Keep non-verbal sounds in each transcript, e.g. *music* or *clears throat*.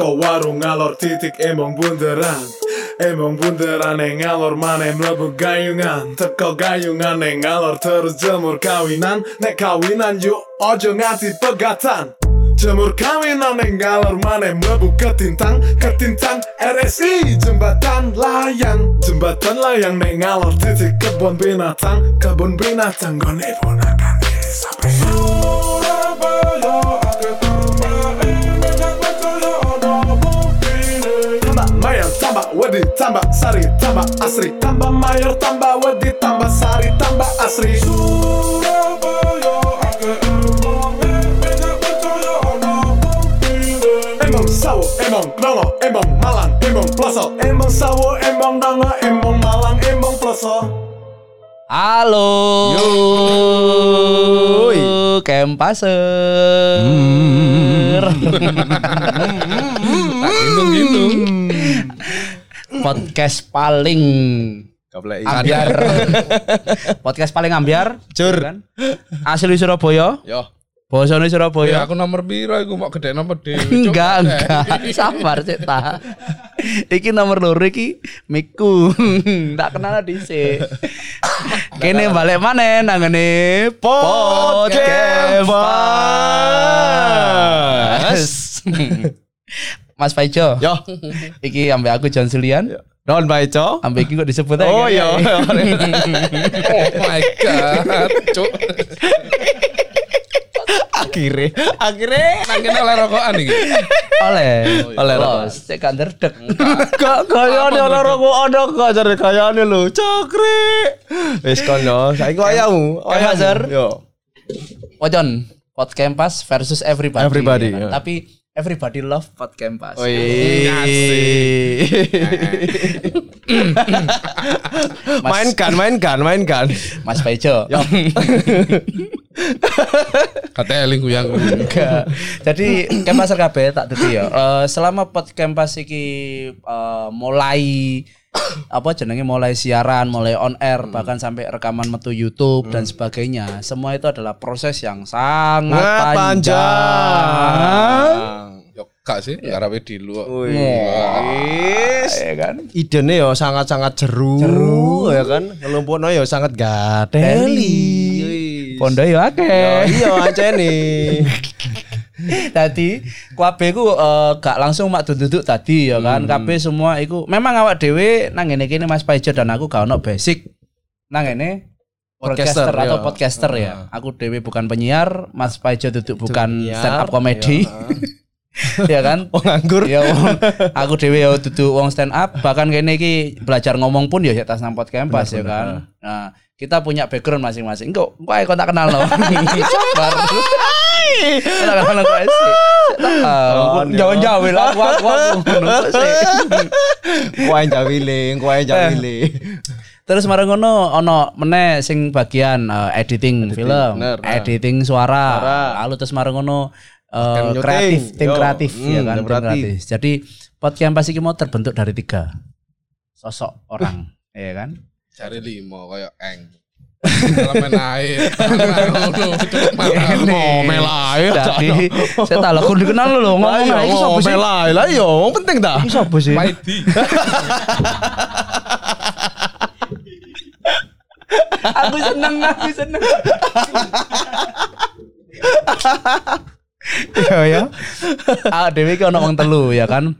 Teko warung ngalor titik emong bunderan. Emong bunderan yang ngalor maneh mlebu gayungan. Teko gayungan yang ngalor terus jemur kawinan. Nek kawinan yuk ojo ngati pegatan. Jemur kawinan yang ngalor maneh mlebu ketintang. Ketintang RSI jembatan layang. Jembatan layang nek ngalor titik kebun binatang. Kebun binatang gone ponakan tambah sari tambah asri Tambah mayor tambah wedi tambah sari tambah asri Surabaya buktine Emong sawo emong nongo emong malang emong ploso Emong sawo emong nongo emong malang emong ploso Halo. Yoi. Kempaser. Gendong-gendong. *laughs* Podcast paling ambiar. *laughs* Podcast paling ambiar. Jur. kan? Asli Surabaya. Yo. Bosone Ya Surabaya. aku nomor piro iku mau gede nomor dhewe. *laughs* Enggak, enggak. *laughs* Sabar cek ta. Iki nomor loro iki miku. Tak kenal dhisik. Kene balik maneh nang ngene podcast. Mas Paijo. Yo. *laughs* Iki ambek aku John Sulian. Non Baico. Ambek iki kok disebut aja. Oh iya. *laughs* Oh my god. Cuk. Akhirnya, akhirnya Nang kene oleh rokokan iki. Oleh. Oleh Los. Cek kan derdek. gak kayane ora rokok ada gak jare kayane lho. Cokre. Wis kono, saiki wayamu. Zer. Yo. Wajon. Podcast versus everybody. Everybody, ya kan? ya. Tapi everybody love podcast. Wih. *laughs* mainkan, mainkan, mainkan. Mas Paijo. *laughs* Kata eling kuyang. Enggak. Jadi Kempas RKB tak dadi ya. Eh, selama podcast iki eh, mulai *coughs* apa jenenge mulai siaran, mulai on air, bahkan sampai rekaman metu YouTube dan sebagainya. Semua itu adalah proses yang sangat Nggak panjang. Yo gak sih, ngarepe di luar. Wis. Ya kan? Idene yo sangat-sangat jeru. Jeru. ya kan. Ngelumpukno yo sangat gateli. Pondo yo Ya, akeh. iya aja *laughs* nih. *laughs* Tadi kabeh ku eh, gak langsung mak duduk tadi ya kan. Kabeh semua iku memang awak dhewe nang ngene kene Mas Paijo dan aku gak ono basic nang ngene Podcaster, podcaster atau ya. podcaster ya. Aku dewe bukan penyiar, Mas Paijo duduk bukan penyiar, stand up comedy. *laughs* ya kan? Oh nganggur. ya wong, aku dewe ya duduk wong stand up bahkan kene iki belajar ngomong pun ya atas nang podcast ya kan. Nah, kita punya background masing-masing. Kok kok kok tak kenal no. *laughs* Sabar. Tak kenal kok sih. Oh, Jauh-jauh lah aku aku aku. *laughs* ngono sih. Kuwi jawile, kuwi jawile. Terus marang ngono ono meneh sing bagian eh, editing, film, bener, nah. editing suara. Suara. Lalu terus marang ngono eh, nyuting. kreatif, tim Yo, kreatif hmm, ya kan, tim kreatif. Jadi podcast pasti mau terbentuk dari tiga sosok orang, ya kan? Cari limo kayak eng. Main air. Ngomel. Jadi saya tak lakukan dikenal lo sih? ngomel ae. Lah iya, wong penting ta. Iki sapa sih? Maidi. *laughs* Aku seneng, aku seneng. *laughs* Iya ya. Ah Dewi ki ono wong telu ya kan.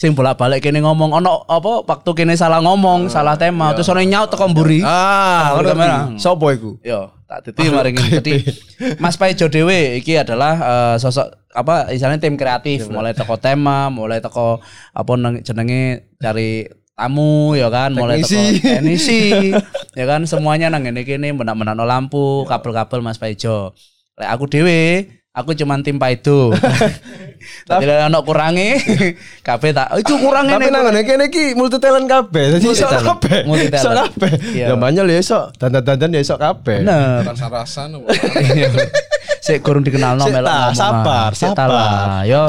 Sing bolak-balik kene ngomong ono apa waktu kene salah ngomong, salah tema, terus ono nyaut teko mburi. Ah, Kamera. ngerti. Sopo iku? Yo, tak dadi mari ngene. Jadi *laughs* Mas Paijo dhewe iki adalah eh, sosok apa istilahnya tim kreatif, mulai teko tema, mulai teko apa neng- jenenge cari tamu ya kan, mulai teko Teknisi. teknisi *laughs* ya kan semuanya nang ngene kene menak-menakno lampu, kabel-kabel Mas Paijo. Lek aku dhewe Aku cuman tim Paido. *laughs* Tapi lek ono kurangi, *laughs* kabeh tak oh, itu kurang Tapi ini. nang ngene kene iki multi talent kabeh. Dadi iso kabeh. Multi-talent. Iso kabeh. Iya. Ya banyak ya iso. Dandan-dandan ya iso kabeh. Bener. Rasa-rasan. *laughs* Sik kurang dikenal Sik melok sabar, ah. Sabar. lah, Yo.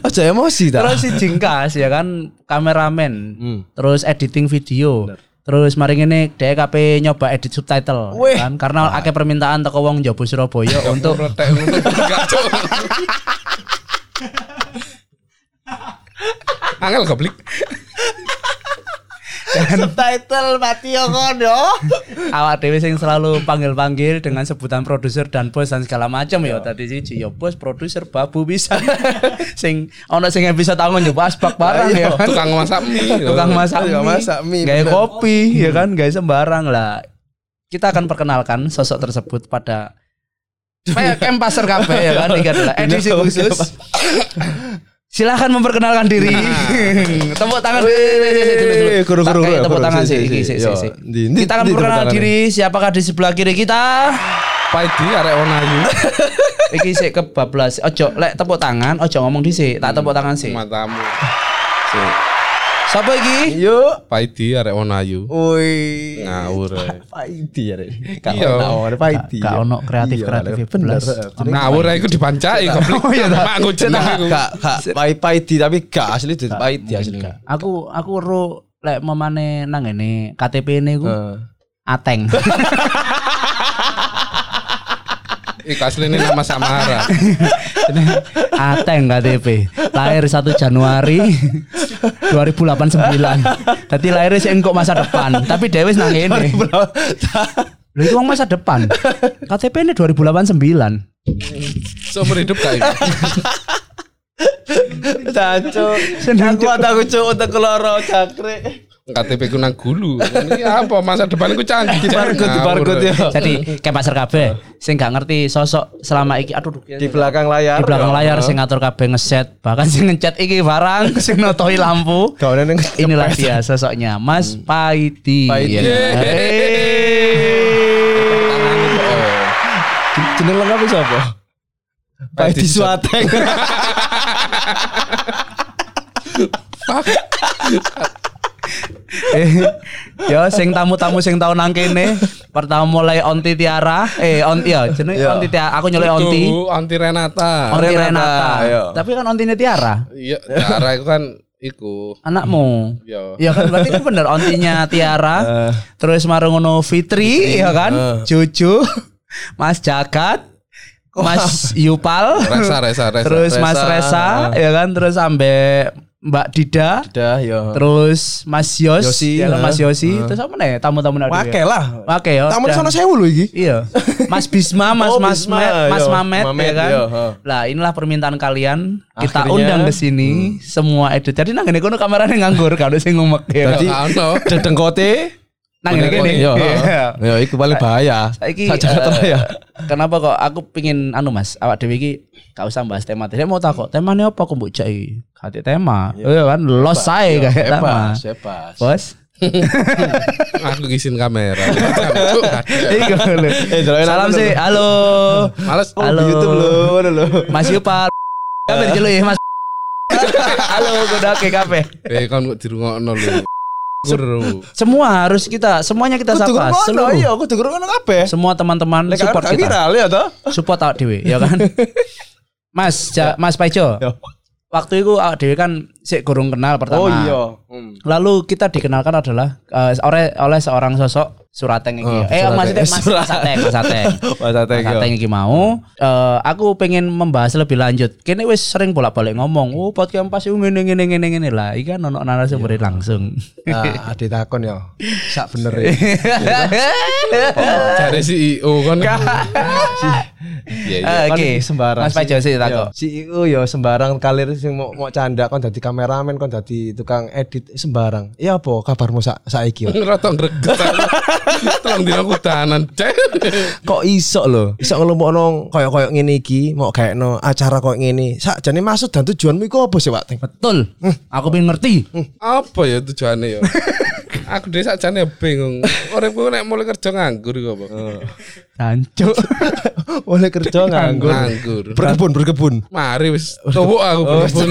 Aja emosi ta. Terus si Jingkas ya kan kameramen. Hmm. Terus editing video. Terus mari ngene DKP nyoba edit subtitle ya kan? Karena akeh permintaan toko wong njaba Surabaya untuk *laughs* *laughs* Angel goblik. Subtitle mati yo kono. *laughs* awak dewe sing selalu panggil-panggil dengan sebutan produser dan bos dan segala macam ya. Tadi siji ya bos produser babu bisa. *laughs* Sing ono sing episode tahun nyoba asbak barang ya. kan Tukang masak mie. *laughs* tukang masak Tukang mie, masak mie, gaya kopi ya kan gaya sembarang lah. Kita akan perkenalkan sosok tersebut pada kayak kempaser kafe ya kan? Ini adalah edisi khusus silahkan memperkenalkan diri. *laughs* Tepuk tangan. Kayak guru, tepuk tangan si, sih sih, sih, sih. di- di- kita akan di memperkenalkan diri. siapakah di sebelah kiri kita? Paidi arek onayu. *laughs* iki sik kebablas. Ojo lek tepuk tangan ojo ngomong dhisik. Tak tepuk tangan sih Matamu. Sapa iki Yuk. Paidi arek onayu. Woi. Ngawur. ae. Paidi ya. Kak Iya. ono ono Paidi. Ya. ono kreatif-kreatif Iya, ya, bener. Ngawur iku dipancai goblok. Oh *laughs* iya, tak. Mak aku jeneng iku. Kak kak Pai- Paidi tapi gak asli itu Paidi asli. aku aku ro lek memane nang ngene KTP ini ku Heeh. Ateng *laughs* Iku asline nama Samara. *laughs* Ateng KTP lahir 1 Januari 2089 tadi lahirnya sih engkok masa depan. Tapi Dewi nang ngene Lho itu wong masa depan. KTP ini 2089 Seumur hidup kayak Caco. Aku aku cuk untuk keloro cakre. KTP ku nang gulu. Ini apa masa depan ku canggih. Di barcode di barcode ya. jadi kayak pasar kabeh sing gak ngerti sosok selama iki aduh duh, Di belakang layar. di belakang layar sing ngatur kabeh ngeset bahkan sing ngecat iki barang *laughs* sing notohi lampu inilah dia sosoknya Mas Paidi Paidi. Ya. Jeneng lengkap itu apa? Paidi Paidi Suateng. Eh, *laughs* Yo sing tamu-tamu sing tau nang kene pertama mulai Onti Tiara eh Onti ya jenenge Iya. Onti Tiara aku nyolek Onti Onti Renata. Onti Renata, Renata iya. tapi kan Ontine Tiara Iya, cara itu kan iku. anakmu Yo. Ya kan berarti itu bener ontinya Tiara. *laughs* Terus marungono Fitri, ya kan? Cucu, *laughs* Mas Jagat, Mas Yupal, Resa, resa, resa. terus Mas Resa. Resa, ya kan? Terus sampai Mbak Dida, Dah yo. terus Mas Yos, Yosi, ya kan? Mas eh. Yosi, terus apa nih tamu-tamu nak Wake lah. Oke ya. Tamu sana sewu lho iki. Iya. *laughs* Mas Bisma, Mas Oh, Mas Bisma, Mas iya. Mamet, Mamet, ya kan. ha. Lah inilah permintaan kalian. Kita Akhirnya- Hmm. undang ke sini semua edit. Jadi nang ngene kono kamerane nganggur kalau sing ngumek ya. Jadi *laughs* dedengkote Nang ngene kene. Yo, Iya. yo iku paling bahaya. Saiki ya. Kenapa kok aku pingin anu Mas, awak dhewe iki gak usah bahas tema. Dia mau takut temanya apa aku mbok jai? Kate tema. Iya kan los sae kayak tema. Bebas, bebas. Bos. *laughs* Aku gisin kamera. *laughs* Lho. Eh, Salam sih. Halo. Males. Oh, Halo. di YouTube lho, lho. Mas Yupal. Apa dijelu ya Mas? *laughs* Halo, kudu oke kabeh. Eh kan kok dirungokno lho. Guru. Semua harus kita, semuanya kita Kudu sapa. Seluruh. iya, kudu ngono kabeh. Semua teman-teman support kita. viral ya toh? Support awak dhewe, ya kan? *laughs* Mas, ja, Mas Paijo. Yo. Waktu itu awak dhewe kan sik gurung kenal pertama. Oh iya. Hmm. Lalu kita dikenalkan adalah eh, oleh oleh seorang sosok Surateng iki. Oh, eh Surateng. maksudnya Mas Surat- Mas Ateng, Mas Ateng. *laughs* Mas Ateng, Mas yo. Ateng iki mau eh, aku pengen membahas lebih lanjut. Kene wis sering bolak-balik ngomong, "Oh, podcast pas iku ngene ngene ngene ngene lah." Iki kan ono narasumber langsung. Nah, ade takon yo. Sak bener ya. Cari CEO kan. Iya, iya. Eh, Oke, Kan sembarang. Mas Paijo sih Yo, takut. CEO yo sembarang kalir sing mau mau canda kon dadi kameramen kon dadi tukang edit sembarang. Iya apa kabarmu sak saiki? yo? Ngerata *laughs* greget. Tolong. Cek. *laughs* Kok iso lho? Iso ngelompokno koyo-koyo ngene iki, mau gaekno acara koyo ngene. Sakjane maksud dan tujuanmu iku apa sih, Pak? Betul. Aku pengen ngerti. Apa ya tujuannya ya? *laughs* Aku dhewe sakjane bingung. Uripku nek mulai kerja nganggur iku apa? Hancur. Oleh *laughs* kerja nganggur. Nganggur. Berkebun, berkebun. Mari wis tuwuk aku berkebun.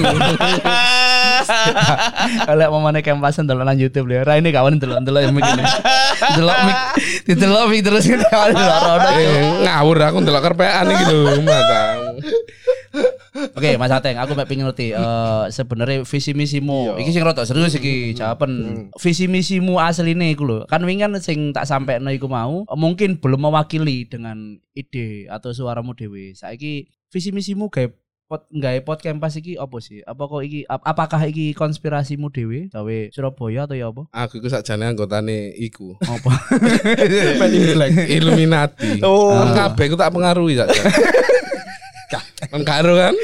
Kalau mau mana kempasan delok nang YouTube lho. Ra ini kawan delok-delok yang begini. Delok mic, didelok mic terus kawan delok rono. Ngawur aku ndelok kerpean iki lho, matamu. Oke, Mas Ateng, aku pengen ngerti eh sebenarnya visi misimu. Iki sing rada serius iki jawaban. Visi misimu asline iku lho. Kan wingi kan sing tak sampekno iku mau mungkin belum mewakili dengan ide atau suaramu dhewe. Saiki visi misimu kayak pot nggawe podcast pas iki apa sih? Apa kok iki ap- apakah iki konspirasimu dhewe gawe Surabaya atau ya apa? Aku iku sakjane anggotane iku. Apa? *laughs* Illuminati. Oh. Kabeh ku tak pengaruhi sakjane. *laughs* Kan karo kan?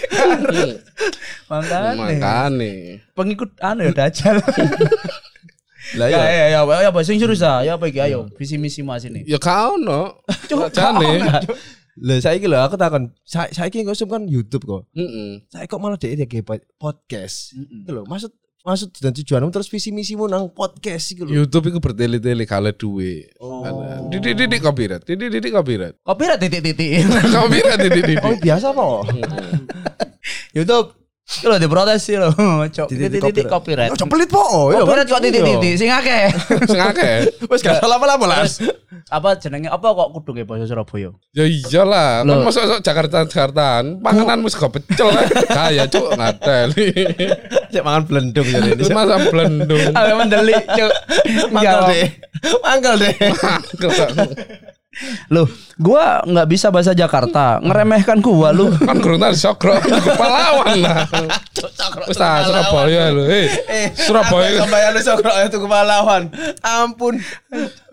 Makane Makane. pengikut anu ya dajal. *laughs* Lah Ya ya. ya ya apa ya sing serius ah? Ya apa iki ayo visi misi mas ini. Ya gak ono. Sakjane. Lah saiki lho aku takon, sa- saiki ngusum kan YouTube kok. Heeh. Saya kok malah dia kayak podcast. Itu lho, maksud maksud dan tujuanmu terus visi misimu nang podcast lho. YouTube iku bertele-tele kalau duwe. Oh. Didik-didik copyright. Didik-didik copyright. Kopi titik-titik. *laughs* *laughs* Copyright Oh didik-didik. biasa kok. YouTube Itu lho diprotes sih lho. Cok. Titik-titik Titik-titik copyright. Oh, pelit po. Copyright kok titik-titik sing akeh. Sing akeh. *laughs* Wes gak salah apa-apa lah. Apa jenenge apa kok kudu ke basa Surabaya? Ya iyalah, kan masuk masuk Jakarta Jakartaan, pangananmu sego pecel kan. *laughs* Kaya cuk ngadeli. *laughs* Cek mangan blendung ya ini. Masa blendung. *laughs* Awe mendelik, Cuk. Mangkel deh. Mangkel deh. Loh, gua nggak bisa bahasa Jakarta, ngeremehkan gua lu. kan gerungan sokro kepalawan lah. Ta Surabaya lho. Eh, Surabaya Sampai lu sokro itu kepalawan. Ampun.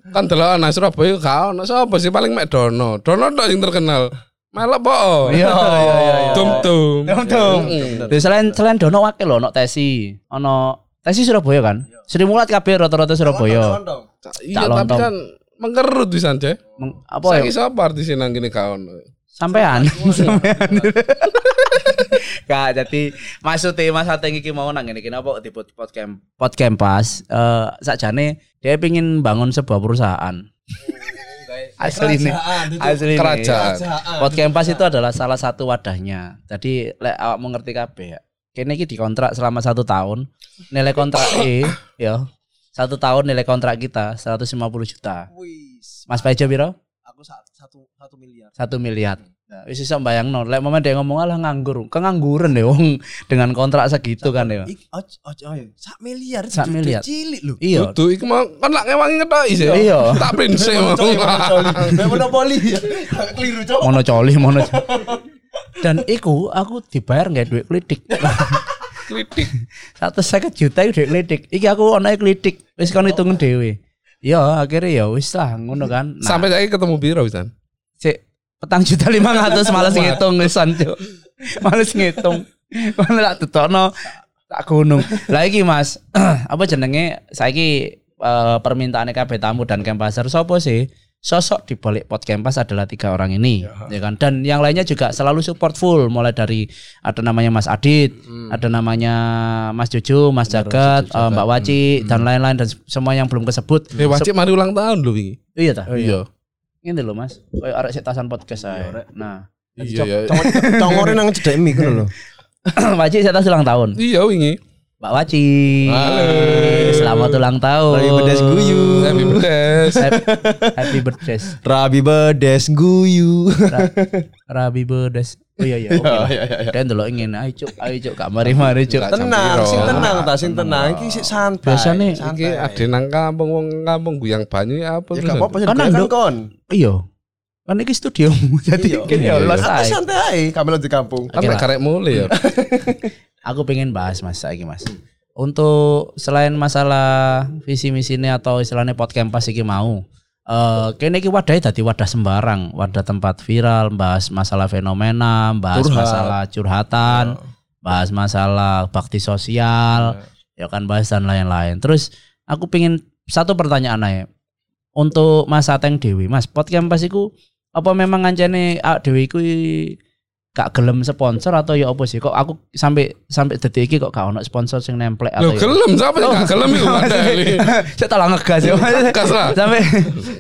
Kan delok ana Surabaya gak ono sapa sih paling mek Dono. Dono tok sing terkenal. Melok po. Iya, iya, iya. Tum tum. Tum-tum. Terus selain selain dono wakil lho, ono tesi. Ono tesi Surabaya kan? Sri Mulat kabeh rata-rata Iya, Surabaya. tapi lontong. kan mengkerut pisan, Cek. Meng- Apa ya? Saiki sapa artis nang kene gak ono. Sampean. Sampean. *laughs* Gak jadi maksudnya Mas Ateng iki mau nang ngene iki apa di pod podcast podcast pas eh sakjane dia pingin bangun sebuah perusahaan. *laughs* Asli ini. Asli ini. Kerajaan. Podcast pas itu adalah salah satu wadahnya. Jadi lek awak mau ngerti kabeh ya. Kene iki dikontrak selama satu tahun. Nilai kontrak E *coughs* ya. Satu tahun nilai kontrak kita 150 juta. Wis. Mas Paijo piro? Aku sa- satu satu miliar. satu miliar. Nah, wis iso bayangno, lek momen dia ngomong alah nganggur, kengangguran deh wong dengan kontrak segitu kan ya. Oj, oj, sak miliar. Sak miliar. Cilik lho. Iya. Dudu iku mau kan lak ngewangi ngetoki sih. Iya. Tak prinsip. Nek *laughs* monopoli. Keliru cok. Mono coli, mono. Dan iku aku dibayar nggak duit klidik. Kritik. *laughs* Satu seket juta itu duit klidik. Iki aku ono klidik. Wis kon hitung dhewe. Ya akhirnya ya wis lah ngono kan. *laughs* Nah, Sampai saiki ketemu biro pisan. sik petang juta lima ratus malas ngitung wisan Cuk. Males ngitung. Malah tak tutokno tak gunung. Lah iki Mas, *clears throat* apa jenenge saiki eh, permintaannya kabeh tamu dan kempaser sapa sih? Sosok di balik pot kempas adalah tiga orang ini, ya. kan? Dan yang lainnya juga selalu support full, mulai dari ada namanya Mas Adit, ada namanya Mas Jojo, Mas Jagat, eh, Mbak Waci, dan lain-lain dan semua yang belum kesebut. Eh wajib mari ulang tahun lho wingi. Iya ta? Iya. Ini loh Mas, kayak arek setasan podcast saya. Nah, Iya ya. *laughs* Congore nang cedek mik ngono lho. *coughs* Waci saya ulang tahun. Iya wingi. Mbak Waci. Halo. Selamat ulang tahun. Rabi bedes guyu. Happy birthday. Happy, happy birthday. Rabi bedes guyu. Ra- Rabi bedes. Oh iya iya. Oke. lah. Dan dulu ingin ayo cuk, ayo cuk, gak mari-mari cuk. Tenang, sing tenang ta, sing tenang. Iki sik santai. Biasane- Iki ade nang kampung wong kampung guyang banyu ya apa Ya terus. gak apa-apa Kan kan kon. Iya. Kan iki studiomu. *laughs* Jadi Iya. kene ya Iya, los ae. santai ae, kami di kampung. Kan karek mulai ya. *laughs* Aku pengen bahas Mas saiki Mas. Untuk selain masalah visi misinya atau istilahnya podcast iki mau. Eh kene iki wadahnya dadi wadah sembarang, wadah tempat viral, bahas masalah fenomena, bahas Curhat. masalah curhatan, bahas masalah bakti sosial, ya kan bahas dan lain-lain. Terus aku pengen satu pertanyaan aja. Untuk Mas Ateng Dewi, Mas, podcast pas iku apa memang ngancane awak Dewi iku gak gelem sponsor atau ya apa sih? Kok aku sampai sampai detik iki kok gak ono sponsor sing nemplek atau ya? gelem siapa yang gak gelem iku. *laughs* Saya telah ngegas ya. Lah. sampai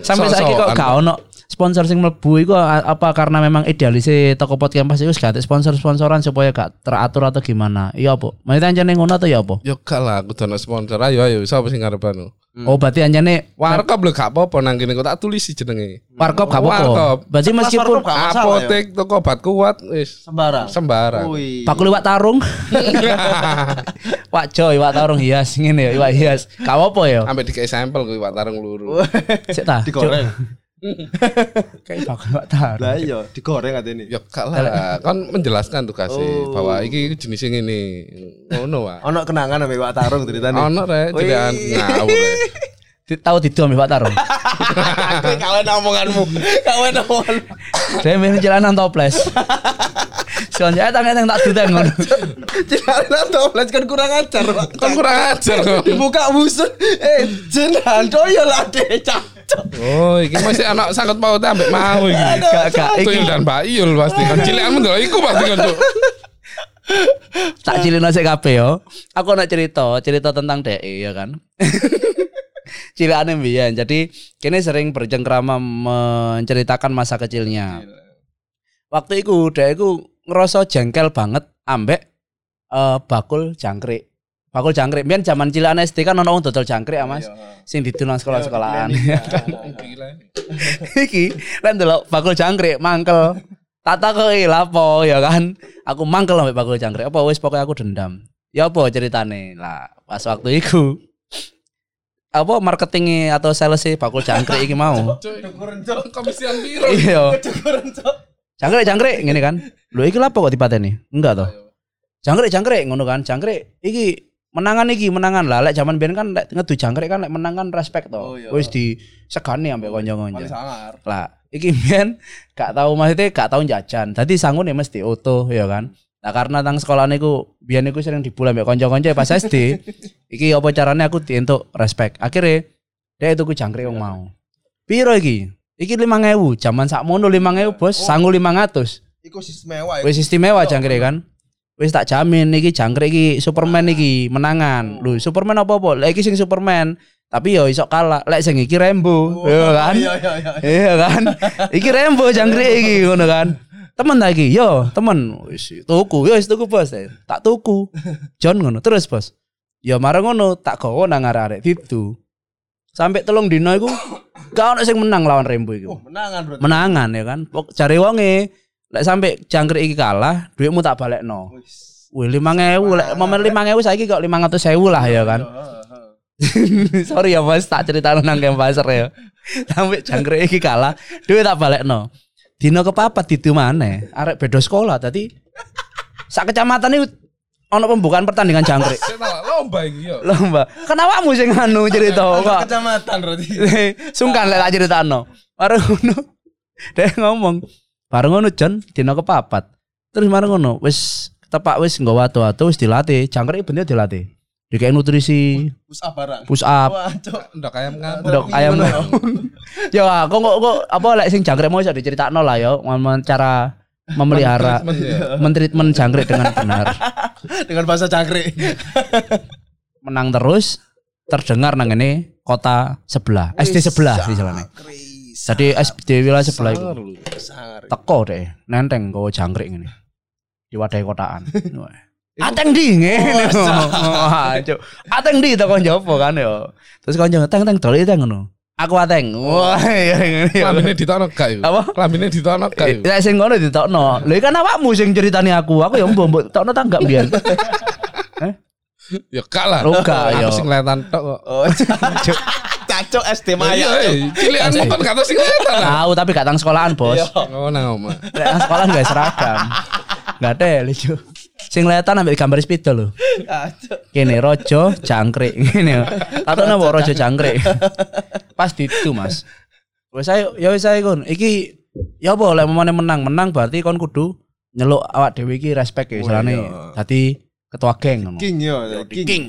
sampai saiki kok gak ono sponsor sing mlebu iku apa karena memang idealise toko podcast pas iku gak ada sponsor-sponsoran supaya gak teratur atau gimana? Iya apa? Maksudnya anjane ngono atau ya apa? Yo gak lah aku dono sponsor ayo ayo sapa sing ngarep anu. Oh berarti anjane Warkop lho gak apa-apa nang kene kok tak tulisi jenenge. warkop gak Warkop. apa-apa. Berarti meskipun warkop gak masalah ya? Apotek toko obat kuat wis Sembarang. sembarang. Paku liwat tarung. *laughs* Wak Joy, iwak tarung hias ngene ya, iwak hias. Gak apa-apa ya. Sampai dikei sampel kuwi Pak Tarung luru. Sik ta. Digoreng. *laughs* Kayak bakal Pak Tar. Lah iya, digoreng katanya ini. Ya gak lah, kan menjelaskan tugasnya Oh. bahwa iki jenis ini ngono wae. Ono kenangan sama Pak Tarung ceritanya. Ono rek, jadi ngawur Tahu didu ambek Pak Tar. Aku kawan omonganmu. Kawan omonganmu. Dia milih jalanan toples. Selanjutnya tangan yang tak dudeng ngono. Celana toples kan kurang ajar, Pak. Kan kurang ajar. Dibuka musuh. Eh, jenan doyo lah deh. Oh, iki masih anak sangkut paut ambek mau iki. Gak gak iki dan Mbak Iyul pasti kan cilekanmu ndelok iku pasti kan Cuk. tak cilin aja kabeh yo. Aku nak cerita, cerita tentang DE ya kan. *laughs* Cilikane mbiyen. Jadi kini sering bercengkrama menceritakan masa kecilnya. Waktu itu DE ku ngerasa jengkel banget ambek eh, bakul jangkrik. Bakul jangkrik. Biyen zaman cilikane SD kan ono wong dodol jangkrik ya, Mas. Sing didol nang sekolah-sekolahan. Gila. *laughs* Iki lek ndelok bakul jangkrik mangkel. Tak takoki lapo ya kan. Aku mangkel ambek bakul jangkrik. Apa wis pokoknya aku dendam. Ya apa ceritane? Lah pas waktu itu apa marketingnya atau salesnya bakul jangkrik iki mau. *laughs* Komisian biro. Iya. Jangkrik jangkrik ngene kan. Lho iki lapo kok dipateni? Enggak toh. Jangkrik jangkrik ngono kan. Jangkrik iki menangan iki menangan. Lah lek zaman biyen kan lek ngedu jangkrik kan lek menangan respect Oh, toh. iya. Wis disegani ambek kanca-kanca. sangar. lah iki biyen gak tahu maksudnya gak tahu jajan. Dadi sangune mesti utuh ya kan? Nah karena tang sekolah niku biyen niku sering dibully mbek kanca-kanca pas SD *laughs* iki apa caranya aku dientuk respect. Akhirnya dia itu ku jangkrik wong mau. Piro iki? Iki 5000 zaman sakmono 5000 bos. Sangu 500 Iku sistem mewah. wis istimewa jangkrik kan wis tak jamin iki jangkrik iki Superman iki menangan lho Superman apa apa lek iki sing Superman tapi yo iso kalah lek sing iki Rembo ya kan Iya, iya, iya. Iya kan? Iki rembo jangkrik iki ngono kan. Temen lagi, yo temen wis tuku, yo wis tuku bos. Tak tuku. John ngono terus bos. Ya marang ngono tak gawa nang arek-arek itu. Sampai telung dino iku gak ono sing menang lawan rembo iku. Oh, menangan berarti. Menangan ya kan. Cari wonge lek sampai jangkrik iki kalah, duitmu tak balekno. Wih, 5000 lek momen 5000 saiki kok 500.000 lah ya kan. *laughs* Sorry ya Mas, tak cerita nang Kempaser ya. Sampai jangkrik iki kalah, duit tak balekno. Dino kepapat didu maneh, arek beda sekolah tadi. Sak kecamatan iki ono pembukaan pertandingan jangkrik. *laughs* Saya lomba iki yo. Lomba. Kenapa mu sing anu cerita kok? Kecamatan berarti. *laughs* Sungkan lek tak critakno. Bareng ngono. Dia ngomong, bareng ngono Jon dino kepapat. Terus bareng ngono, wis tepak wis nggawa watu-watu wis dilatih, jangkrik bener dilatih. Dikayak nutrisi, Push up barang. push up, Wah, cok. Ndak ayam ngapa? Ndok ayam. ya, kok kok kok apa lek sing jangkrik mau iso diceritakno lah ya, ngomong cara memelihara Treatment ya. mentreatment jangkrik dengan benar. *laughs* Dengan bahasa jangkrik. Menang terus terdengar nang ngene kota sebelah, SD sebelah sih jalannya. Jadi SD wilayah sebelah itu teko deh, nenteng gowo jangkrik ngene. Di wadai kotaan. *laughs* Ateng di ngene. *laughs* Wah, *laughs* cuk. Ateng di teko njopo kan ya. Terus kanca teng teng dol teng ngono. Aku ateng. Wah, ya ngene. Klambine ditokno gak yo? Apa? Klambine ditokno gak yo? Lek sing ngono ditokno. Lha kan awakmu sing ceritani aku. Aku ya mbok tokno ta enggak biyen. Ya gak lah. Oh, gak, yo. Aku sing letan tok kok. Cacok SD Iya, Maya. eh, cilikanmu kan gak tau sing letan lah. Tahu tapi gak tang sekolahan, Bos. Oh, nang omah. Tang sekolahan gak seragam. Gak ada lucu. Sing kelihatan ambil gambar spidol lho. Kene rojo jangkrik ngene. Katone mbok rojo jangkrik. Pas ditu, Mas. Wes ayo ya wis ae kon. Iki ya apa lek memane menang, menang berarti kon kudu nyeluk awak dhewe iki respect ya istilahne. Dadi ketua geng ngono. King yo, king. King.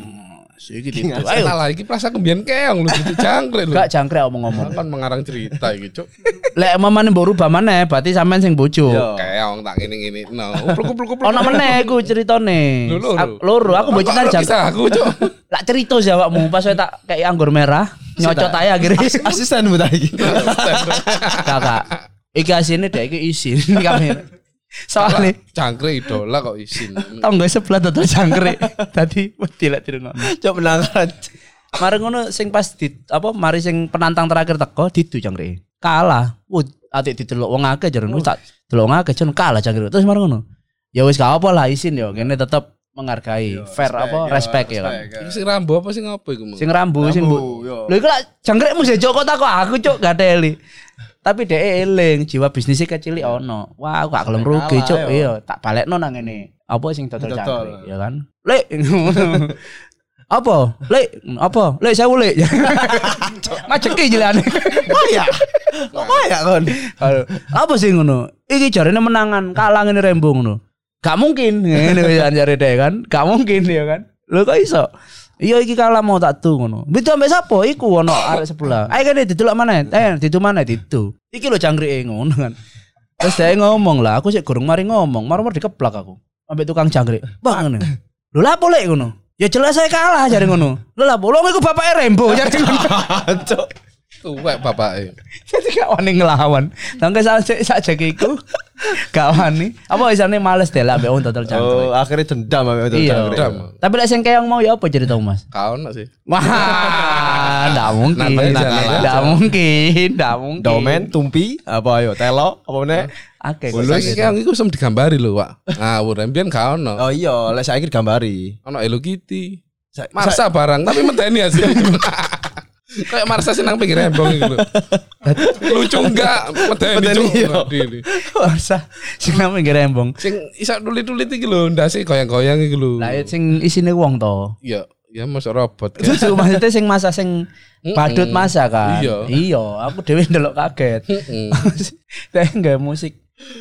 Iki King ditu. Ayo Ayo. lah iki pas aku mbiyen keong lu gitu jangkrik lu. Gak jangkrik omong-omong. Kan mengarang cerita iki, Cuk. Lek memane mbok rubah maneh berarti sampean sing bojo. Keong tak ngene-ngene. No, upluk-upluk-upluk. Ono meneh iku ceritane. Loro. Ak- Loro, aku mbok cerita jangkrik. aku, Cuk. Lak cerita sih awakmu pas saya tak kayak anggur merah, nyocot aja akhirnya. Asisten mu tadi. Kakak. Iki asine dek iki isin *laughs* kamera. Soalnya Jangkrik idola kok isin. *laughs* tonggo sebelah dodol jangkrik. *laughs* Tadi wedi lek dirungokno. Cok menangan. Mari ngono sing pas di apa mari sing penantang terakhir teko didu jangkrik. Kalah. Wut atik didelok wong akeh jarene tak delok wong akeh jen kalah jangkrik. Terus mari ngono. Ya wis gak apa lah isin yo kene tetep menghargai fair apa respect ya kan. Sing rambo apa sing apa iku? Sing rambu sing Rambu, bu. yo. Lho iku lak jangkrikmu tak kok aku cuk gak teli. Tapi dhek eling jiwa bisnisnya kecil ono. Wah, aku gak gelem rugi, Cuk. yo. Iya, tak balekno nang ngene. Apa sing dodol cangkrik, ya kan? Lek. *laughs* apa? Lek, apa? Lek saya lek. *laughs* Ngajeki jelane. *laughs* Paya. Kok paya kon? Aduh, apa sih ngono? Iki jarene menangan kalah ngene rembo ngono. Gak mungkin ngene wis jare dhek kan. Gak mungkin ya kan. Lho kok iso? Iya iki kalah mau tak tu ngono. Bitu ambek sapa? Iku ono arek sebelah. Ayo kene didelok mana? Eh, ditu mana ditu. Iki lho jangkrike ngono kan. Terus dia ngomong lah, aku sih gurung mari ngomong, marmar dikeplak aku. Ambek tukang jangkrik. Bang ngono. Lho lapo lek ngono? Ya jelas saya kalah jare ngono. Lho lapo? Lho iku bapake Rembo jare ngono. *laughs* Tuwek bapake. Jadi gak wani ngelawan. Tangke sak sak jakiku gak wani. Apa isane males deh lah mbek wong total Oh, akhirnya dendam ambek itu Iya. cangkrik. Dendam. Tapi lek sing keong mau ya apa cerita Mas? Kau nak sih. Wah, ndak mungkin. Jalan. mungkin, ndak mungkin. Domen, tumpi, apa ayo, telo, apa meneh? Oke, Lho iki kan iku sem digambari lho, Pak. Ngawur mbiyen gak ono. Oh iya, lek saiki digambari. Ono Hello Kitty. Sa- Marsa barang tapi medeni hasil. *laughs* Kayak Marsa sih nang pinggir rembong iku lho. *laughs* Lucu enggak? Medeni cuk. iya. Medeni. Masa sing nang pinggir rembong. Sing iso tulit-tulit iki lho, ndase goyang-goyang iki lho. Lah sing isine wong to. Iya, ya masuk robot kan. Susu maksudnya sing masa sing badut masa kan. Iya. Iya, aku dhewe ndelok kaget. Heeh. *laughs* Saya enggak musik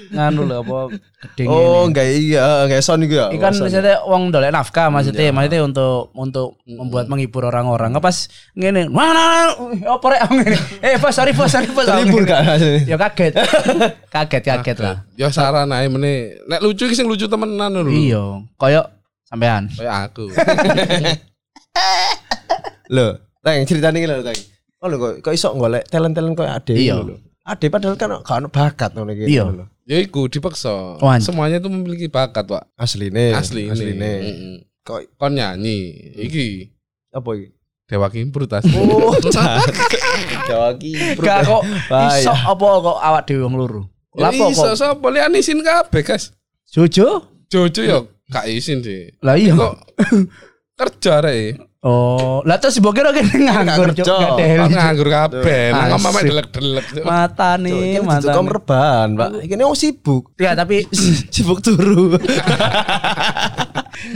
nganu lho apa gedeng Oh, ini. enggak iya, enggak son iku ya. Ikan Son. maksudnya uang dolek nafkah maksudnya maksudnya untuk untuk membuat menghibur orang-orang. Nggak pas ngene, mana apa rek *laughs* ngene. Eh, bos sorry bos sorry bos. Terlibur gak? Ya kaget. *laughs* kaget kaget lah. Ya saran ae meneh. Nek lucu iki sing lucu temenan lho. Iya, koyo sampean. Kayak aku. *laughs* Lho, Teng ceritane iki lho, Teng. Oh lho kok kok iso golek talent-talent koyo ade Iya. lho. Ade padahal kan gak ono bakat ngono iki Iya. lho. Ya iku dipaksa. Oh. Semuanya itu memiliki bakat, Pak. Asline. Asli ini. Asline. Heeh. Kok Kon nyanyi. Iki apa iki? Dewa Kimprut tas. Oh, *laughs* Jawa ki. Gak kok iso apa kok awak dhewe wong loro. Lah Lapo iso kok? sapa lian isin kabeh, Guys. Jojo? Jojo ya gak isin sih. Lah iya. Kok *laughs* kerja rek. Oh, lah terus mbok kira kene nganggur kerja. Nganggur kabeh. Nang omah mek delek-delek. Mata nih, mata. Kok rebahan, Pak. Iki wong sibuk. Ya tapi *laughs* *clears throat* Sibuk turu.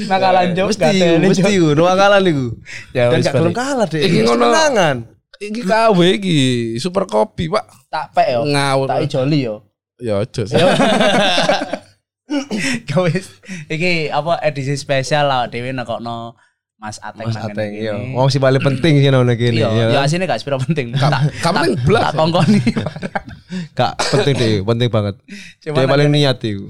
nakalan Cuk, Mesti, mesti ngono akalan iku. Ya Dan wis balik. kalah deh. Iki ngono. Menangan. Iki KW iki super kopi, Pak. tak pek yo. Ngawur. Tak ijoli yo. Ya aja. sih. Gawis *laughs* iki apa edisi spesial lah dhewe nekokno Mas Ateng Mas nang Ateng iya. Wong sing paling penting sih ngono kene Iya, ya. ya asine gak sepiro penting. Tak Gak penting blas. tak kongkoni. *laughs* Gak penting deh, penting banget. Dia paling niat itu.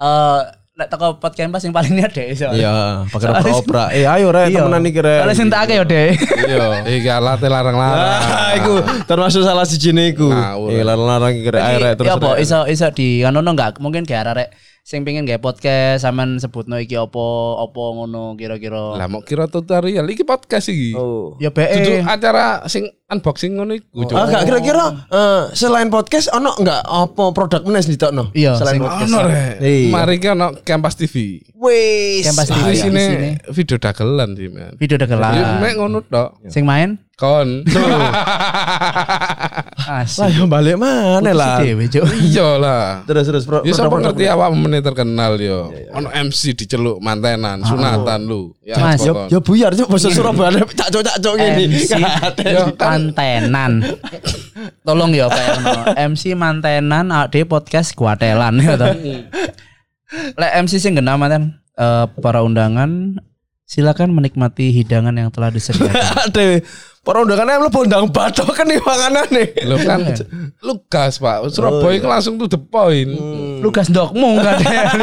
Eh nek teko podcast pas yang paling niat deh iso. Iya, pakai Soalnya- opera. Eh ayo rek Iya. temenan iki rek. Soalnya sing tak yo, Dek. Iya, *laughs* iki alate larang-larang. Ah, iku termasuk salah siji iku. Ngawur. Eh larang-larang iki rek ayo rek terus. Ya apa iso iso di kanono enggak mungkin gak arek sing pengen gawe podcast sampean sebutno iki apa apa ngono kira-kira. Lah mau kira tutorial iki podcast iki. Oh. Ya be Dudu acara sing unboxing ngono iku. Ah, gak kira-kira eh, selain podcast ono enggak apa produk menes ditokno? Iya, selain sing- podcast. Ono rek. Iya. Mari ki ono Kampas TV. Wis. Yang pasti Ah, Iya, Di sini video dagelan sih, video Ya dagelan. mek ngono tok. Sing main Kon. Lah *laughs* yo balik mana lah. Iya lah. Terus terus pro. Ya sapa ngerti awak meneh terkenal yo. Ono MC diceluk mantenan, sunatan lu. Ya Mas, Yo yo buyar cuk bahasa Surabaya cacok-cacok ngene. MC Ya, kan- mantenan. *laughs* Tolong ya Pak Erno. MC mantenan ade podcast kuatelan ya toh. Lek MC sing genah manten eh, para undangan silakan menikmati hidangan yang telah disediakan. *laughs* Aduh, para undangannya mlebu undang batok kan nih makanane. Lo kan lu gas Pak. Surabaya itu langsung to the point. Lu gas ndokmu enggak ada.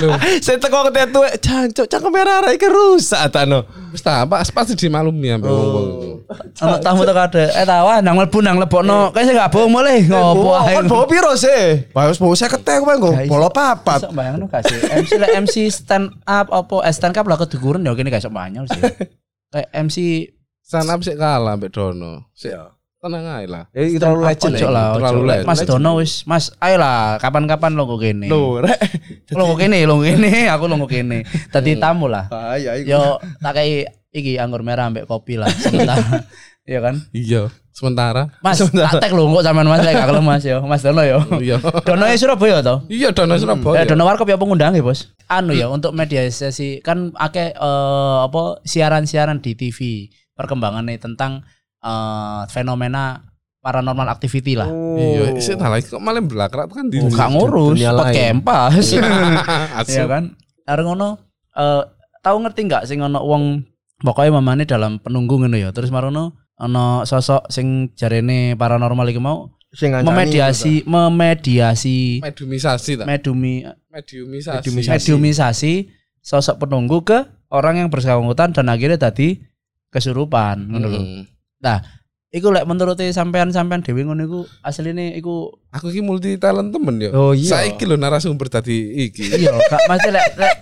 Lu *laughs* Saya teko ke tetu, jancuk cangkem merah iki rusak tano. wis ta Pak pasti dimaklumi ambek wong-wong *laughs* Ono tamu tak ada. Eh tawa nang mlebu nang lebokno. Kayak sing gak bohong mulai ngopo ae. Kan bawa piro sih? Bawa saya ketek kowe nggo bola papat. Iso bayangno gak sih? MC lek MC stand up apa eh, stand up lah kedukuran ya kene gak iso banyak sih. *laughs* Kayak MC Stand up sik kalah ambek Dono. Sik tenang ae lah. Ya itu terlalu legend. Ojo lah, Terlalu legend. Mas Dono wis, Mas, ayo lah, kapan-kapan lo kok kene. Loh, rek. Lo kok kene, lo kene, *laughs* aku lo kok kene. Tadi tamu lah. Bahaya iku. Yo tak kayak iki anggur merah ambek kopi lah sebentar. *laughs* Iya kan? Iya. sementara. Mas, tak tek lho kok sampean Mas lek kelem Mas yo. Mas Dono yo. Iya. *laughs* Dono e Surabaya to? Iya Dono Surabaya. Eh, Dono Warkop ya pengundang ya bos. Anu ya untuk mediasi kan akeh eh, apa siaran-siaran di TV perkembangannya tentang eh, fenomena paranormal activity lah. Iya, sih nah lagi kok malah belakrak kan di Oh, gak ngurus, pot lain. kempas. Asli. *laughs* *laughs* Iya kan? Are ngono eh tahu ngerti nggak sing ono wong pokoknya mamane dalam penunggu ngono ya. Terus marono ono sosok sing jarene paranormal iki mau Sing ngancani memediasi memediasi Mediumisasi tak? medumi Mediumisasi. Mediumisasi. mediumisasi sosok penunggu ke orang yang bersangkutan dan akhirnya tadi kesurupan ngono lho. Hmm. Nah, iku lek menurut sampean-sampean dhewe ngono iku asline iku Aku ki multi talent temen ya. Oh, iya. Saiki lho narasumber tadi iki. iya gak mesti lek, lek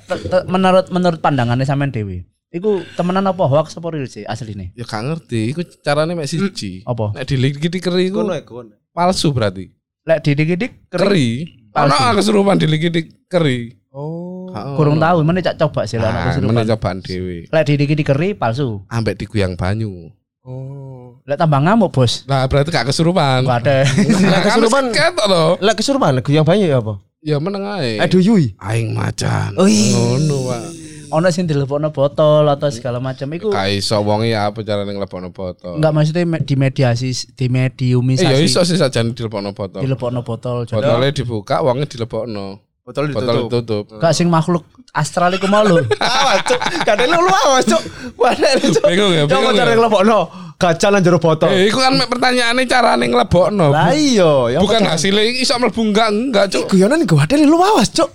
menurut menurut pandangannya sampean dhewe. Iku temenan apa hoax apa real sih asline? Ya gak ngerti, iku carane mek siji. Apa? Nek dilik-dilik keri iku ya, kono. palsu berarti. Lek didik-didik keri. Keri. Palsu. Ana kesurupan dilik-dilik keri. Oh. Gak Kurang tahu, mana cak coba sih lah anak kesurupan. meneh cobaan dhewe. Lek didik-didik keri palsu. Ambek diguyang banyu. Oh. Lek tambah ngamuk, Bos. Lah berarti gak kesurupan. Enggak *laughs* ada. Lah kesurupan ketok lah kesurupan yang banyak ya apa? Ya meneng ae. Aduh yui. Aing macan. Ngono wae. Ono sing dilepokno botol atau segala macam iku Gak iso wonge ya apa carane nglebokno botol. enggak maksudnya me- di mediasi di Eh, ya iso sih sajane dilepokno botol. dilepokno botol. Botolnya dibuka, wonge dilebokno. Botol Botol ditutup. Gak sing makhluk astral iku mau lho. *laughs* Awas cuk, kadang lu awas cuk. Wadah cuk. Bingung ya, Coba bingung cara ya. ngelebokno. Kaca nang jero botol. Eh, iku kan mek pertanyaane carane nglebokno. Lah iya, ya Bukan hasilnya iso mlebu enggak enggak, Cuk. Guyonan gue ada lu awas cuk.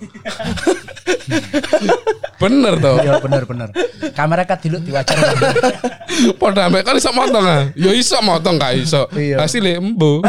Bener toh. Iya bener bener. Kamera kat dilut diwajar. *laughs* Padha ambek kan iso motong ah. Ya iso motong gak iso. Iya. Hasilnya embo.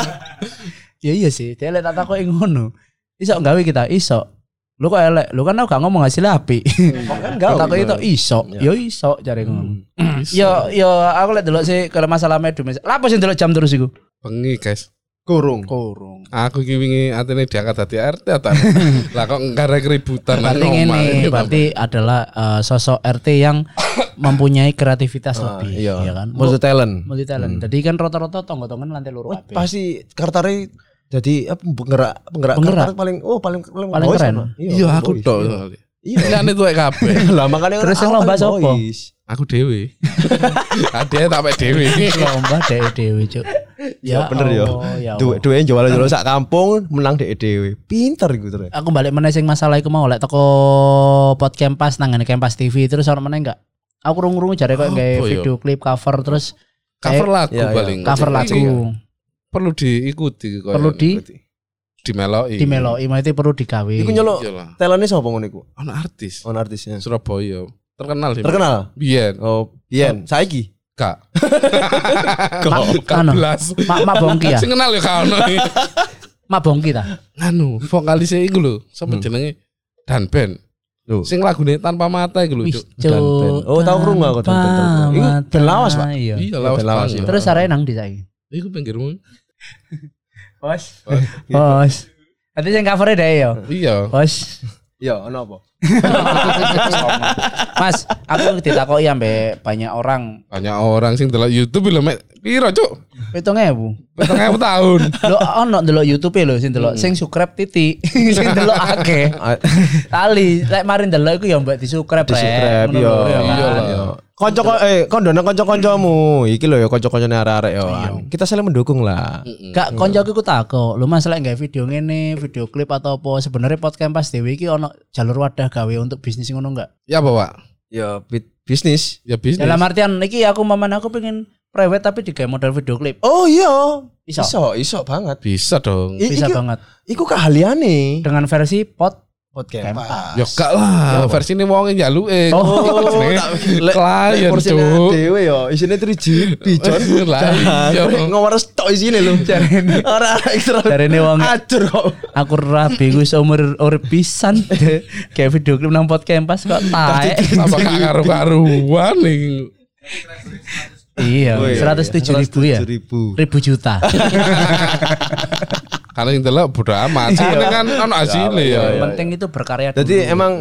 *laughs* ya iya sih, dia lek tak takoki ngono. Iso gawe kita iso. Lu kok elek, lu kan aku gak ngomong hasil api. *laughs* kan Kok takoki itu iso, ya iso jare ngono. *clears throat* Yo yo aku lek delok sih kalau masalah medum. Lah apa sih delok jam terus iku? Bengi, guys. Kurung. Kurung. Aku iki wingi atene diangkat dadi RT ta. *laughs* Lah kok ngarek keributan nang Berarti omah ini iki, berarti adalah eh, sosok RT yang *coughs* mempunyai kreativitas Ah, lebih, iya. ya kan? Multi talent. Multi talent. Jadi kan rata-rata tonggo-tonggon lantai loro Oh, kabeh. pasti kartare jadi apa penggerak penggerak Penggerak. paling oh paling paling, Paling voice keren. apa? Iya, aku voice, tok. iya. Iya. Ini tuh kabeh. *laughs* Lah makanya Terus yang lomba paling siapa? Aku dhewe. *laughs* Adek tak mek dhewe. lomba dewe-dewe, Cuk. Ya bener ya. Ya Duwe Allah. duwe jualan jualan sak kampung menang dek dhewe. Pinter iku terus. Aku balik meneh sing masalah iku mau lek teko pot Kempas nang ngene Kempas TV terus ono meneh enggak? Aku krungu jare kok gawe ya? video klip cover terus Cover lagu Iya, iya. paling. cover lagu Perlu diikuti kok. perlu di dimeloki. dimeloki itu perlu digawe. Iku nyelok Iya lah. talentnya sapa ngono iku? Ono artis On artisnya. Surabaya. Terkenal sih. Terkenal. Biyen. Oh, Bian, saiki. Gak *laughs* anu, belas. Mak Mak Bongki ya. Sing kenal ya kau *laughs* Mak Bongki ta. Anu, vokalisnya iku lho, sapa Hmm. jenenge? Dan Ben. Lho. Sing lagune tanpa mata iku lho, Cuk. Dan Ben. Oh, tahu krungu aku, Dan Ben, tahu krungu. Iku tanpa Ben lawas, Pak. Iya. Iya, iya. Terus arek nang di saiki. Iku pinggirmu. Bos. Bos. Nanti sing cover deh ya. Iya. Bos. Iya, ono apa? *laughs* Mas, aku ditakoki ambek banyak orang. Banyak orang sing delok YouTube lho mek piro, Cuk? 7000. 7000 tahun. *laughs* Lo ono delok YouTube lho sing delok sing subscribe titik. *laughs* sing delok akeh. Tali, lek marin delok iku ya mbak di-subscribe Di subscribe Ngono yo. lho, ya kan? Iya lah. Iya. Konco eh kondone kanca-kancamu. Iki lho ya kanca-kancane arek-arek yo. Kita saling mendukung lah. Gak koncoku ku takok, lu Mas lek gawe video ngene, video klip atau apa sebenarnya podcast pas dhewe iki ono jalur wadah gawe untuk bisnis ngono enggak? Ya apa, Pak? Ya bisnis. Ya bisnis. Dalam artian iki aku maman aku pengen private tapi digawe model video klip. Oh iya. Iso. Iso, iso banget. Bisa dong. Bisa banget. Iku keahliane. Dengan versi pot Podcast. Ya gak lah, versi ini wonge njaluke. Oh, Iku jenenge klien, Cuk. Dewe yo, isine 3GP, Jon. *laughs* Lah iya. Ngomong stok isine lho. Jarene. Ora ekstra. Jarene wong Acur kok. aku rabi gue seumur urip pisan *laughs* kayak video klip nang podcast pas kok taek. Apa gak karu-karuan nih. Iya, Oh, iya, seratus tujuh ribu ya, 107.000. ribu juta. *laughs* Karena yang delok bodo amat. Soalnya kan ono hasilnya ya. Yang penting itu berkarya dulu. Jadi emang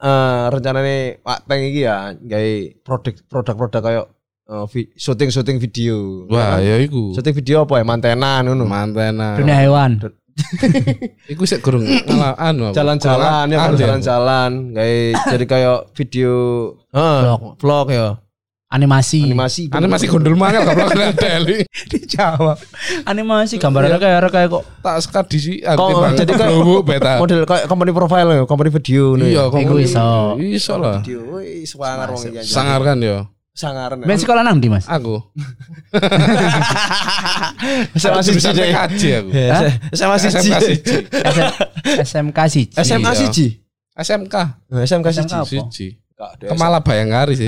eh rencananya Pak Teng iki ya gawe produk produk-produk kayak Oh, vi- syuting-syuting video. Wah, ya iku. Syuting video apa ya? Mantenan ngono. Mantena. Dunia hewan. *laughs* Iku sik kurang ngalah *clears throat* anu. Jalan-jalan ya, jalan-jalan. Kayak jadi kayak video Vlog. vlog ya. Animasi. Animasi. Ane masih gondol mangan gak pernah *laughs* Deli. dijawab. Animasi gambarnya kayak kayak kok Tak sekat di si Kok, banget. jadi kayak- beta. model kayak company profile ya, company video nih. Iya, kok Iku iso. Iso lah. Video, wih, sangar wong iki. anjir. Sangar kan ya. Sangar. Ben sekolah nang di Mas? Aku. *laughs* SMA Aku siji jurusan deh. PKJ aku. SMA siji. SMK siji. SM- SMK. SMA siji. SMK. SMK siji. Kemala Bayangkari sih.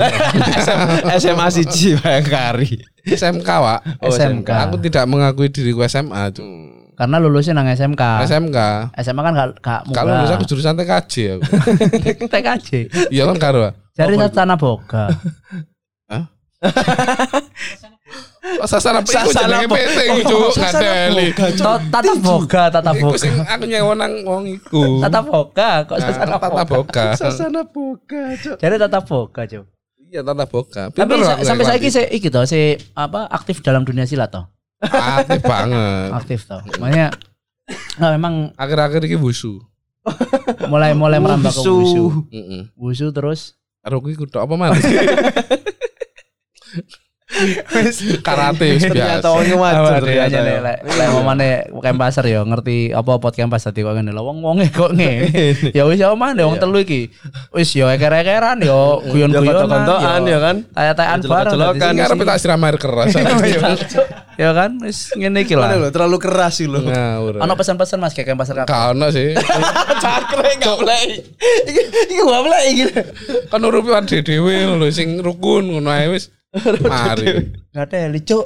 *laughs* SMA siji Bayangkari. SMK, Wak. Oh, SMK. Aku tidak mengakui diriku SMA, Cuk. Karena lulusnya nang SMK. SMK. SMA kan gak gak Kalau lulus murah. aku jurusan TKJ aku. *laughs* TKJ. Iya kan karo. Cari sasana boga. Oh, *laughs* sasana apa? Iku Sasana jenenge apa? PT iku, Cuk. Ngadeli. To- Tata boga, tata Iku boga. sing aku nyewa nang wong iku. Tata boga kok Nah, sasana Tata boga. Boga. Sasana boga, Cuk. Jadi tata boga, Cuk. Iya, Tata Boga. Tapi aku sampai saiki saya iki toh, si apa aktif dalam dunia silat toh. aktif banget. Aktif toh. Makanya nah, memang Akhir-akhir iki wusu. mulai mulai merambah ke. Heeh. Wusu terus Karo kuwi kudu apa man? *laughs* Karate wis Ternyata biasa. ternyata. dia ya. lek lek momane camp pasar ya ngerti apa pot camp pasar kok ngene lho wong wonge kok ngene. *laughs* Ya wis ya omane wong telu iki. Wis ya eker-ekeran ya Ya guyon-guyonan. kontok-kontokan ya kan. Taya-tayaan bareng. Jelok-jelokan. dadi Kan sing- arep tak siram air keras. *laughs* *laughs* Ya kan wis ngene iki lah. terlalu keras sih lho. Ngawur. Ono pesan-pesan Mas kayak kabeh. Gak ono sih. Cakre enggak boleh. Iki iki gak boleh iki. Kan nurupi ade dhewe lho sing rukun ngono ae wis. Mari. Enggak ada licuk.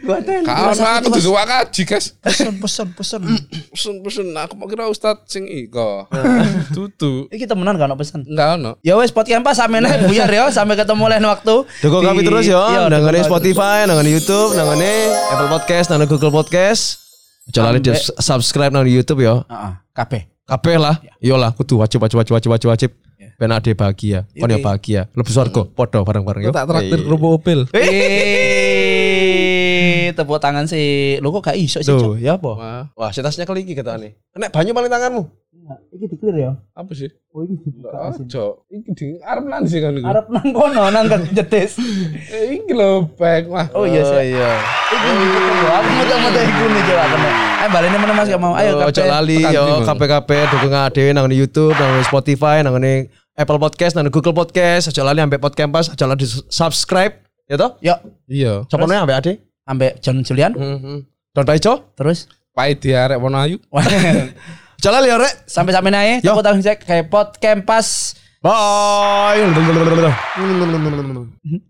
Gua ada Kau aku dudu wakaji, guys. pesen pesen pesen. Pesen-pesen aku mau kira ustad sing iko. Dudu. Iki temenan gak ono pesan. Enggak ono. Ya wes pot camp sampe nek buyar ya sampai ketemu lain waktu. Dukung Di- kami terus Iya, ya, nangane kami Spotify, nangane YouTube, nangane Apple Podcast, nangane Google Podcast. Jangan lupa di subscribe nang YouTube ya. Heeh, kabeh. Kabeh lah. Iya lah, kudu wajib wajib wajib wajib wajib wajib. Ben ade bahagia. Kon ya bahagia. Lebih swarga, padha bareng-bareng yo. Tak traktir kerupuk opel. Eh, tepuk tangan sih. Lu kok gak iso sih, ya apa? Wah, Wah, setasnya keliki kata nih. Nek banyu paling tanganmu. Iki diklir ya. apa sih? Oh, iki dibuka asin. Ojo. Iki di arep nang sih kan. Arep nang kono nang kan jetis. *laughs* Eh, Iki lho back wah. Oh iya sih. iya. Iki aku muter-muter iku nih coba kena. Eh balene mana Mas gak mau. Ayo ojo kabeh. lali tekan yo? KPKP dukung ade nang di YouTube, nang di Spotify, nang di Apple Podcast, nang di Google Podcast. Ojo lali ambek Podcast, ojo lali di subscribe. Ya toh? Yuk, Iya. Sopo nih ambek ade? ambek John Julian Heeh. Don Paico. terus Pai diarek wono ayu. *laughs* Lali yo rek. sampai-sampai naik Yo. tepuk tangan cek kayak pot campas Bye.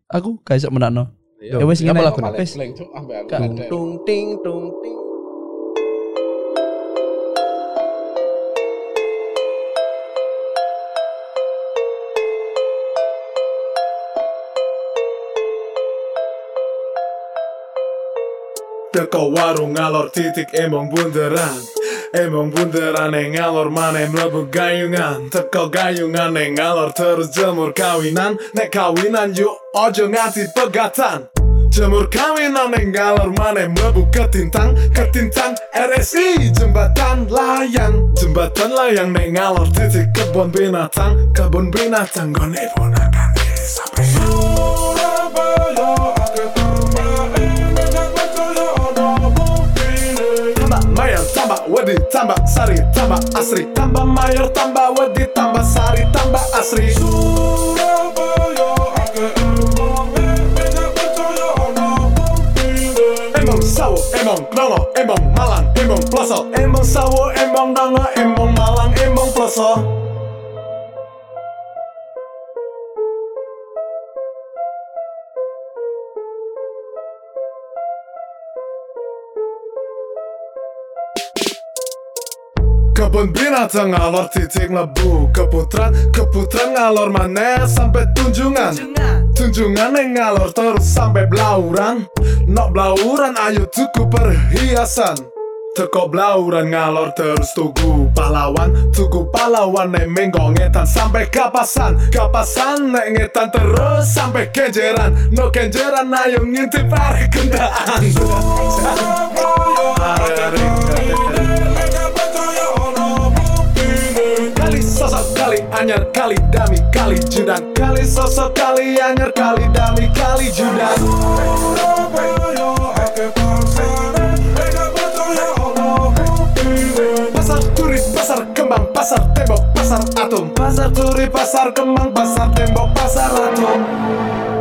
aku gak iso menakno ya wis Apa ngene lagu nih? wis aku. Tung ting tung ting. Teko warung ngalor titik emong bunderan Emong bunderan yang ngalor mana mlebu gayungan. Teko gayungan yang ngalor terus jemur kawinan. Nek kawinan yuk ojo ngati pegatan. Jemur kawinan yang ngalor mana mlebu ketintang. Ketintang RSI jembatan layang. Jembatan layang nek ngalor titik kebun binatang. Kebun binatang gone tambah sari, tambah asri. Tambah mayor, tambah wedi, tambah sari, tambah asri. Surabaya ono Emong sawo, emong nongo, emong malang, emong ploso. Emong sawo, emong nongo, emong malang, emong ploso Kebun binatang ngalor titik lebu Keputran, keputran ngalor mana sampai tunjungan. Tunjungan. Yang ngalor terus sampai belauran Nok belauran ayo tuku perhiasan Teko blauran ngalor terus tugu pahlawan Tugu pahlawan nek minggo ngetan sampai kapasan. Kapasan nek ngetan terus sampai kenjeran. No kenjeran ayo ngintip pare kendaan anyar kali dami kali judan. Kali sosok kali anyar kali dami kali judan. Pasar turi, pasar kembang, pasar tembok, pasar atom. Pasar turi, pasar kembang, pasar tembok, pasar atom